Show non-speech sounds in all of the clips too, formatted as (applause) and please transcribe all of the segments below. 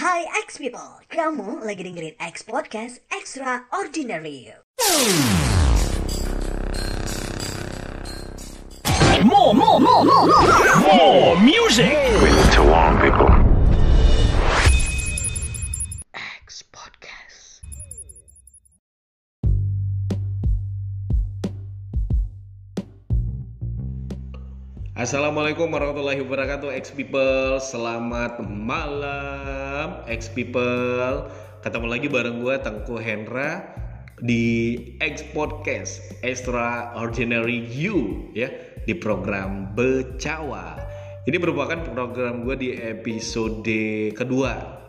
Hai X people, kamu lagi dengerin X Podcast Extraordinary. More, more, more, more, more, more music. We need to warn people. Assalamualaikum warahmatullahi wabarakatuh X people. Selamat malam X people. Ketemu lagi bareng gue Tengku Hendra Di X Podcast Extraordinary You ya Di program Becawa. Ini merupakan program gue di episode kedua.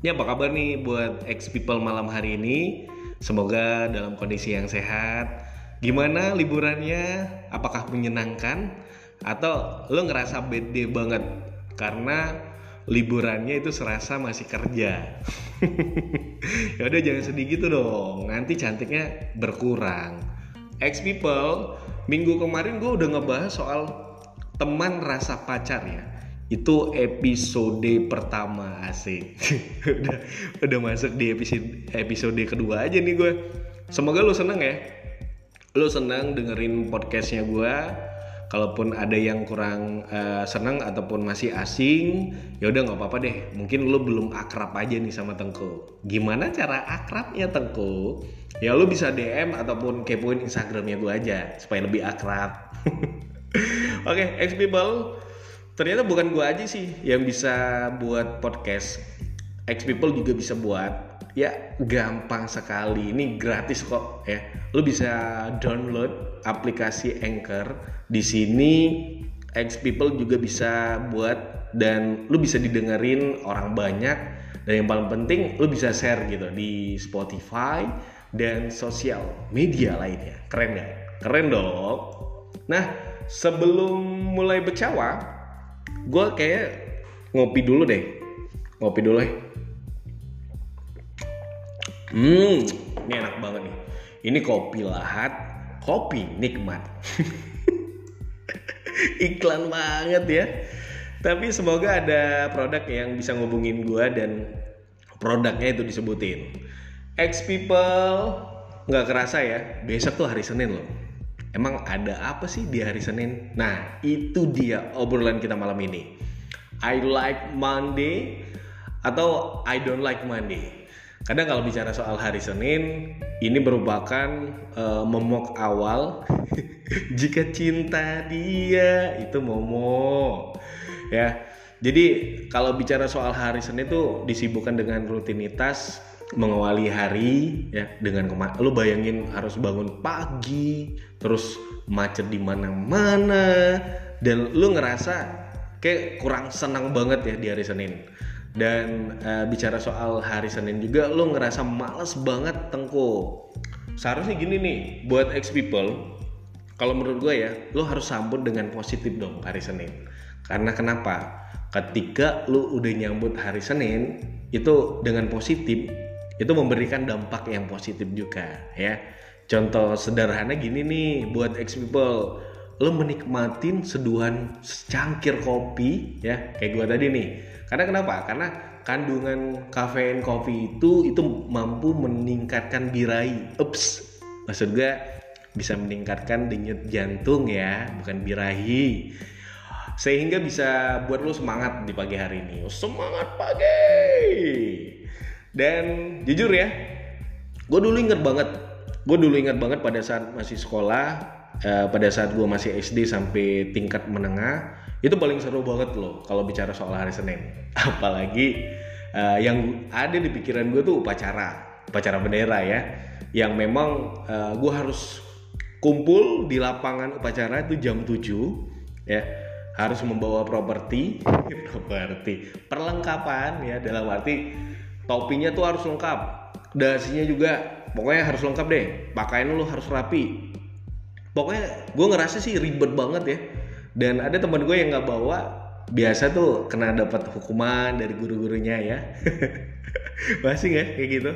Ini apa kabar nih buat X people malam hari ini? Semoga dalam kondisi yang sehat. Gimana liburannya? Apakah menyenangkan? Atau lo ngerasa bad banget karena liburannya itu serasa masih kerja. (laughs) Ya udah jangan sedih gitu dong. Nanti cantiknya berkurang. Ex people minggu kemarin gue udah ngebahas soal teman rasa pacar ya. Itu episode pertama asik. (laughs) Udah udah masuk di episode episode kedua aja nih gue semoga lo seneng ya. Lo seneng dengerin podcastnya gue kalaupun ada yang kurang uh, senang ataupun masih asing ya udah nggak apa-apa deh. Mungkin lo belum akrab aja nih sama Tengku. Gimana cara akrabnya Tengku? Ya lo bisa DM ataupun kepoin Instagramnya gue aja supaya lebih akrab. (laughs) Oke okay, ex people. Ternyata bukan gue aja sih yang bisa buat podcast. Ex people juga bisa buat ya gampang sekali. Ini gratis kok ya. Lu bisa download aplikasi Anchor. Di sini X people juga bisa buat dan lu bisa didengerin orang banyak. Dan yang paling penting lu bisa share gitu di Spotify dan sosial media lainnya. Keren gak? keren dong. Nah sebelum mulai bercawa gue kayak ngopi dulu deh. Ngopi dulu ya Hmm, ini enak banget nih. Ini kopi lahat, kopi nikmat. (laughs) Iklan banget ya. Tapi semoga ada produk yang bisa ngubungin gue dan produknya itu disebutin. X people nggak kerasa ya, besok tuh hari Senin loh. Emang ada apa sih di hari Senin? Nah, itu dia obrolan kita malam ini. I like Monday atau I don't like Monday kadang kalau bicara soal hari Senin ini merupakan uh, momok awal. (laughs) Jika cinta dia itu momo ya jadi kalau bicara soal hari Senin itu disibukkan dengan rutinitas mengawali hari ya dengan kema lu bayangin harus bangun pagi terus macet di mana-mana dan lu ngerasa kayak kurang senang banget ya di hari Senin dan uh, bicara soal hari Senin juga lo ngerasa males banget tengku. Seharusnya gini nih buat ex people kalau menurut gue ya lo harus sambut dengan positif dong hari Senin. Karena kenapa? Ketika lo udah nyambut hari Senin itu dengan positif itu memberikan dampak yang positif juga ya. Contoh sederhana gini nih buat ex people lo menikmatin seduhan secangkir kopi ya kayak gue tadi nih karena kenapa? Karena kandungan kafein kopi itu itu mampu meningkatkan birahi. Ups, maksud gue bisa meningkatkan denyut jantung ya, bukan birahi. Sehingga bisa buat lo semangat di pagi hari ini. Semangat pagi. Dan jujur ya, gue dulu inget banget. Gue dulu inget banget pada saat masih sekolah, eh, pada saat gue masih SD sampai tingkat menengah itu paling seru banget loh kalau bicara soal hari Senin. (laughs) Apalagi uh, yang ada di pikiran gue tuh upacara upacara bendera ya yang memang uh, gue harus kumpul di lapangan upacara itu jam 7 ya. Harus membawa properti (laughs) properti perlengkapan ya dalam arti topinya tuh harus lengkap dasinya juga pokoknya harus lengkap deh pakaian lu harus rapi pokoknya gue ngerasa sih ribet banget ya. Dan ada teman gue yang nggak bawa biasa tuh kena dapat hukuman dari guru-gurunya ya. (laughs) Masih ya kayak gitu?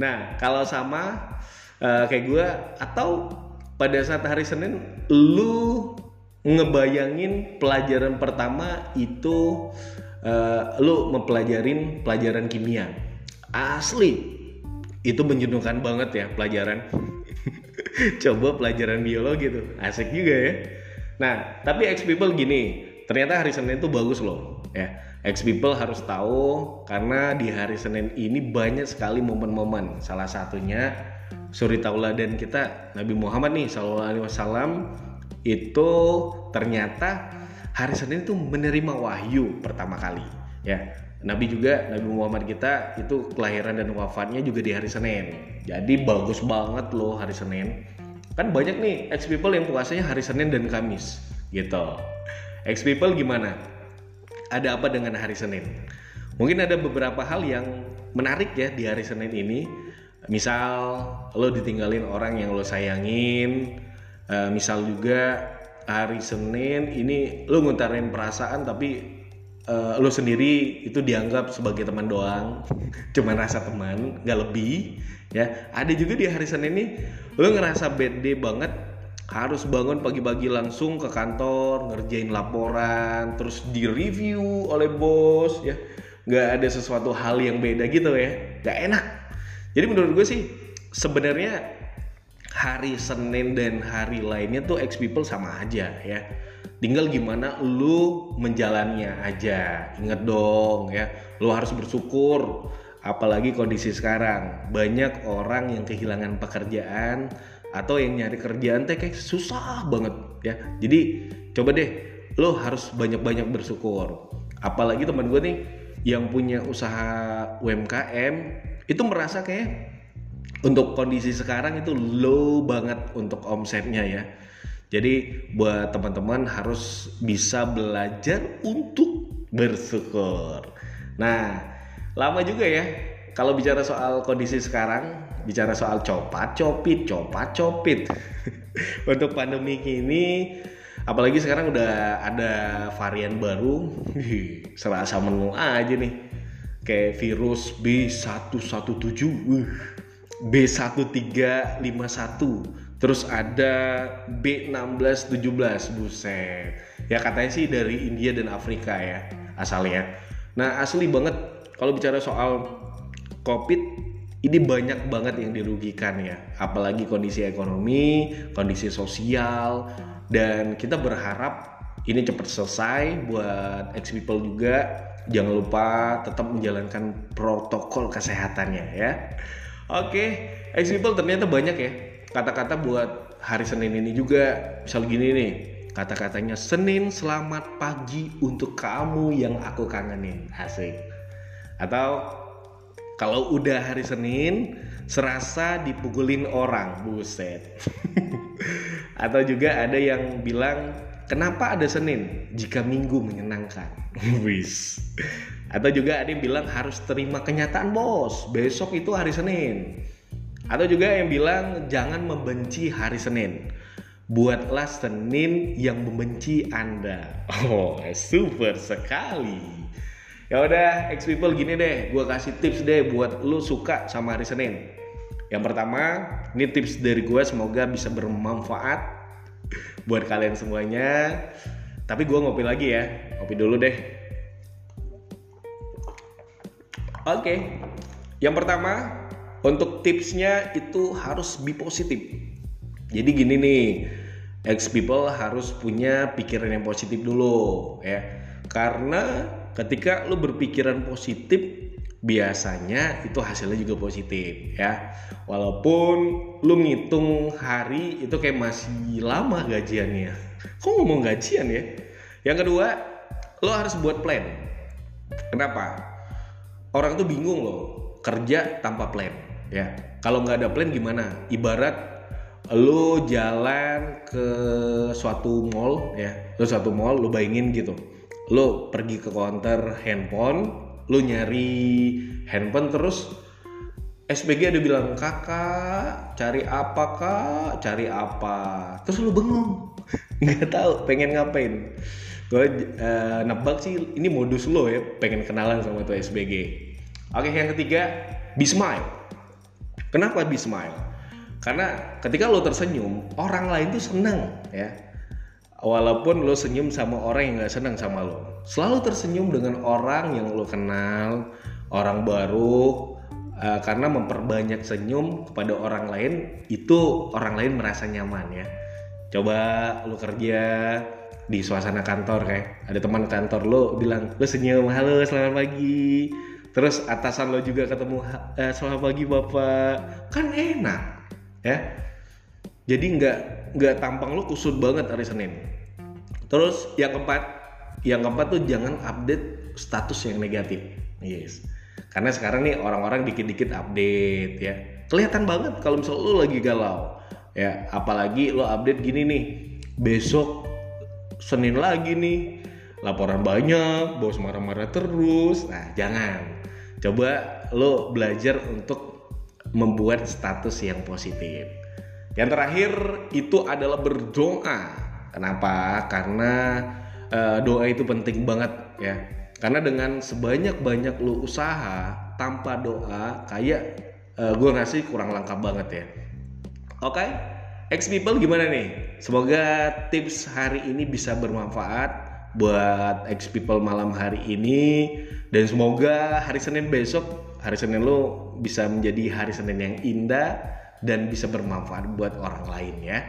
Nah kalau sama uh, kayak gue atau pada saat hari Senin lu ngebayangin pelajaran pertama itu eh, lu mempelajarin pelajaran kimia. Asli. Itu menjenuhkan banget ya pelajaran (laughs) coba pelajaran biologi tuh. Asik juga ya. Nah tapi ex people gini ternyata hari Senin itu bagus loh ya. Ex people harus tahu karena di hari Senin ini banyak sekali momen-momen. Salah satunya suri tauladan kita Nabi Muhammad nih Sallallahu Alaihi Wasallam itu ternyata hari Senin itu menerima wahyu pertama kali ya Nabi juga Nabi Muhammad kita itu kelahiran dan wafatnya juga di hari Senin. Jadi bagus banget loh hari Senin. Kan banyak nih ex people yang puasanya hari Senin dan Kamis gitu. Ex people gimana? Ada apa dengan hari Senin? Mungkin ada beberapa hal yang menarik ya di hari Senin ini. Misal lo ditinggalin orang yang lo sayangin. Eh, misal juga hari Senin ini lo ngutarin perasaan tapi eh, lo sendiri itu dianggap sebagai teman doang (laughs) cuman rasa teman nggak lebih ya. Ada juga di hari Senin ini lo ngerasa bad banget harus bangun pagi-pagi langsung ke kantor ngerjain laporan terus di review oleh bos ya. Nggak ada sesuatu hal yang beda gitu ya. Nggak enak. Jadi menurut gue sih sebenarnya hari Senin dan hari lainnya tuh ex people sama aja ya tinggal gimana lu menjalannya aja. Inget dong ya lu harus bersyukur. Apalagi kondisi sekarang banyak orang yang kehilangan pekerjaan atau yang nyari kerjaan teh kayak susah banget ya. Jadi coba deh lo harus banyak-banyak bersyukur. Apalagi teman gue nih yang punya usaha UMKM itu merasa kayak untuk kondisi sekarang itu low banget untuk omsetnya ya. Jadi buat teman-teman harus bisa belajar untuk bersyukur. Nah, lama juga ya kalau bicara soal kondisi sekarang, bicara soal copat copit, copat copit. (laughs) untuk pandemi ini apalagi sekarang udah ada varian baru, (laughs) serasa menu aja nih. Kayak virus B117. Uh B1351 terus ada B1617 buset. Ya katanya sih dari India dan Afrika ya asalnya nah asli banget kalau bicara soal COVID ini banyak banget yang dirugikan ya. Apalagi kondisi ekonomi kondisi sosial dan kita berharap ini cepat selesai buat ex people juga. Jangan lupa tetap menjalankan protokol kesehatannya ya. Oke, ex people ternyata banyak ya kata-kata buat hari Senin ini juga. Misal gini nih, kata-katanya Senin selamat pagi untuk kamu yang aku kangenin. Asik. Atau kalau udah hari Senin serasa dipukulin orang, buset. (laughs) Atau juga ada yang bilang kenapa ada Senin jika Minggu menyenangkan. (laughs) Wis. Atau juga ada yang bilang harus terima kenyataan bos, besok itu hari Senin. Atau juga yang bilang jangan membenci hari Senin. Buatlah Senin yang membenci Anda. (laughs) Oh, super sekali. Ya udah, ex people gini deh, gue kasih tips deh buat lu suka sama hari Senin. Yang pertama, ini tips dari gue semoga bisa bermanfaat (laughs) buat kalian semuanya. Tapi gue ngopi lagi ya, ngopi dulu deh. Oke, okay. yang pertama untuk tipsnya itu harus be positif. Jadi gini nih, ex people harus punya pikiran yang positif dulu ya. Karena ketika lu berpikiran positif biasanya itu hasilnya juga positif ya. Walaupun lu ngitung hari itu kayak masih lama gajiannya. Kok ngomong gajian ya? Yang kedua, lo harus buat plan. Kenapa? orang tuh bingung loh kerja tanpa plan ya kalau nggak ada plan gimana? Ibarat lo jalan ke suatu mall ya lo suatu mall lo bayangin gitu. Lo pergi ke counter handphone lo nyari handphone terus SPG ada bilang kakak cari apa kak? Cari apa? Terus lo bengong. (laughs) Nggak tahu pengen ngapain. Gue uh, nebak sih ini modus lo ya pengen kenalan sama tuh SBG oke yang ketiga be smile kenapa be smile? Karena ketika lo tersenyum orang lain tuh seneng ya. Walaupun lo senyum sama orang yang nggak senang sama lo. Selalu tersenyum dengan orang yang lo kenal orang baru uh, karena memperbanyak senyum kepada orang lain itu orang lain merasa nyaman ya. Coba lo kerja di suasana kantor kayak ada teman kantor lo bilang lo senyum halo selamat pagi terus atasan lo juga ketemu e, selamat pagi bapak. Kan enak ya. Jadi nggak nggak tampang lo kusut banget hari Senin. Terus yang keempat yang keempat tuh jangan update status yang negatif. Yes. Karena sekarang nih orang-orang dikit-dikit update ya. Kelihatan banget kalau misalnya lo lagi galau ya. Apalagi lo update gini nih besok Senin lagi nih laporan banyak bos marah-marah terus. Nah jangan coba lo belajar untuk membuat status yang positif. Yang terakhir itu adalah berdoa. Kenapa? Karena uh, doa itu penting banget ya. Karena dengan sebanyak-banyak lo usaha tanpa doa kayak uh, gue ngasih kurang lengkap banget ya. Oke? Okay? X people gimana nih? Semoga tips hari ini bisa bermanfaat buat X people malam hari ini dan semoga hari Senin besok hari Senin lo bisa menjadi hari Senin yang indah dan bisa bermanfaat buat orang lain ya.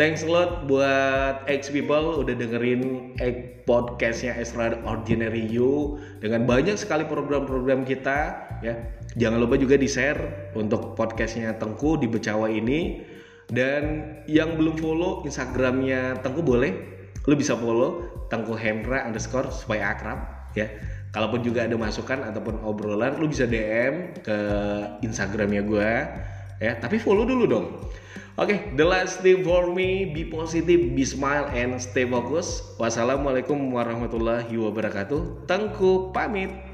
Thanks a lot buat X people udah dengerin X podcastnya Extra Ordinary You dengan banyak sekali program-program kita ya. Jangan lupa juga di share untuk podcastnya Tengku di Becawa ini dan yang belum follow Instagramnya Tengku boleh, lu bisa follow Tengku Hendra underscore supaya akrab ya. Kalaupun juga ada masukan ataupun obrolan, lu bisa DM ke Instagramnya gue ya. Tapi follow dulu dong. Oke, okay, the last thing for me, be positive, be smile, and stay focus. Wassalamualaikum warahmatullahi wabarakatuh. Tengku pamit.